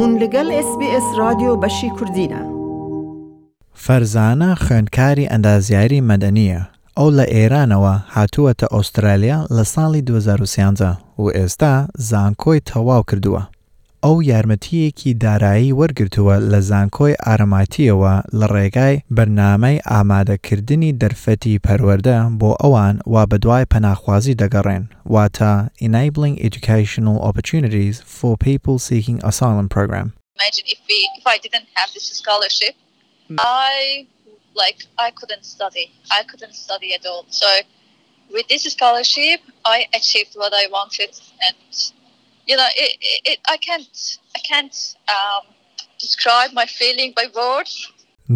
هون لەگەڵ SسBS رادیۆ بەشی کوردینە. فەرزانە خوێندکاری ئەندازیاری مەدەنیە ئەو لە ئێرانەوە هاتووەتە ئوسترالیا لە ساڵی 2013 و ئێستا زانکۆی تەواو کردووە. ئەو یارمەتیەکی دارایی وەرگرتووە لە زانکۆی ئارەماتیەوە لە ڕێگای بەرنامەی ئامادەکردنی دەرفەتی پەروەەردە بۆ ئەوان وا بەدوای پەناخوازی دەگەڕێن واتە Enabling Educational Opportunities for People Seeking Asylum Program. imagine if we if I didn't have this scholarship, I like I couldn't study. I couldn't study at all. So with this scholarship, I achieved what I wanted, and you know, it, it, it I can't I can't um, describe my feeling by words.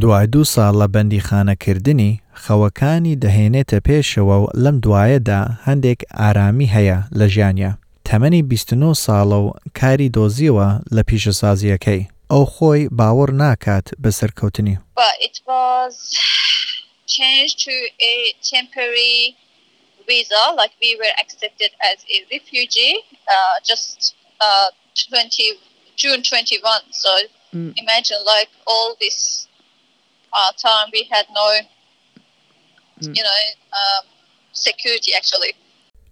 دوای دوو ساڵ لە بەندیخانەکردنی خەوەکانی دەهێنێتە پێشەوە و لەم دوایەدا هەندێک ئارامی هەیە لە ژیانە. تەمەنی 29 ساڵە و کاری دۆزیەوە لە پیشەسازیەکەی. ئەو خۆی باوەڕ ناکات بە سەرکەوتنی. visa, like we were accepted as a refugee uh, just uh, 20, June 21. So mm. imagine like all this uh, time we had no, mm. you know, um, security actually.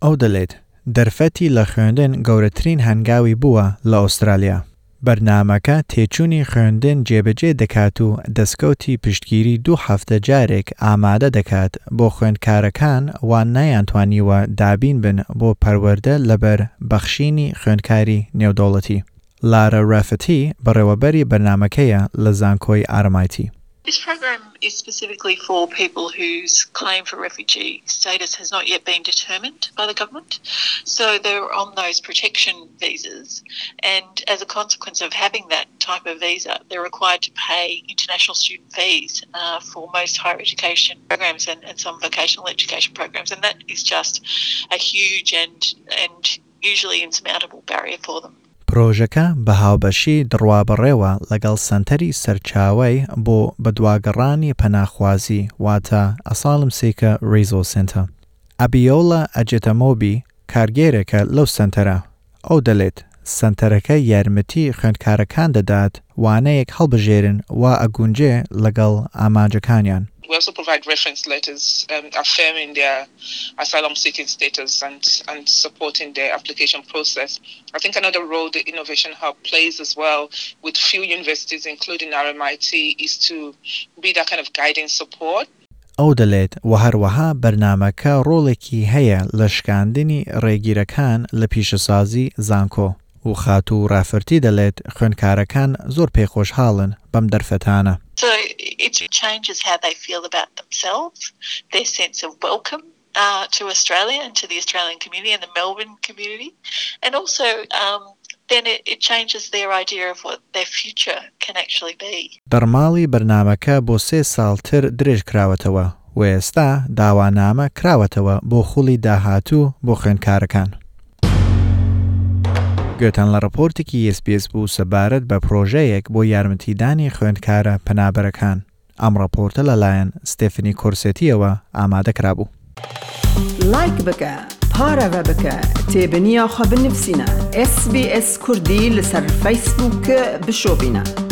Odalit, derfeti la geunden gore trin hangawi bua la Australia. بەرنمەکە تێچوونی خوێندن جێبەجێ دەکات و دەستکەوتی پشتگیری دوو هەفتە جارێک ئامادە دەکات بۆ خوێندکارەکان وان نەیانتوانیوە دابین بن بۆ پەروەەردە لەبەر بەخشینی خوێندکاری نێودوڵەتی. لارە ڕافەتی بەڕێوەبەری بەرنمەکەیە لە زانکۆی ئارمایتی. This program is specifically for people whose claim for refugee status has not yet been determined by the government. So they're on those protection visas. And as a consequence of having that type of visa, they're required to pay international student fees uh, for most higher education programs and, and some vocational education programs. And that is just a huge and, and usually insurmountable barrier for them. پرۆژەکە بە هاوبەشی دڕوابڕێوە لەگەڵ سنتەری سەرچاوی بۆ بەدواگەڕانی پەناخوازی واتە ئەساڵم سێکە ریزۆ سنتە. ئەبیۆڵە ئەجێتەمۆبی کارگێرێکە لەو سنتەرە. ئەو دەڵێت سنتەرەکە یارمەتی خوێندکارەکان دەدات وانەیەک هەڵبژێرن و ئەگونجێ لەگەڵ ئاماجەکانیان. We also provide reference letters um, affirming their asylum seeking status and, and supporting their application process. I think another role the Innovation Hub plays as well with few universities, including RMIT, is to be that kind of guiding support. ئەو دەڵێت و هەروەها بەرنمەکە ڕۆڵێکی هەیە لە شکاندنی ڕێگیرەکان لە پیشەسازی زانکۆ و خات و ڕافرتی دەڵێت خوێندکارەکان زۆر پێخۆشحاڵن بەم دەرفەتانە. So it changes how they feel about themselves, their sense of welcome uh, to Australia and to the Australian community and the Melbourne community. And also, um, then it, it changes their idea of what their future can actually be. دەرماڵی بەرنمەکە بۆ سێ ساڵتر درێژ کراوەتەوە و ئێستا داوانامە کراوەتەوە بۆ خوڵی داهاتوو بۆ خوێندکارەکان. گوێتان لە ڕپۆرتێکی SسBS بوو سەبارەت بە پرۆژەیەک بۆ یارمەتیدانی خوێندکارە پەنابەرەکان. ئەم ڕپۆرتە لەلایەن ستێفنی کورسێتیەوە ئامادە کرابوو. لایک بکە پارەوە بکە تێبنییاخوا بنفسینە SسBS کوردی لەسەر فیسبووکە بشۆبینە.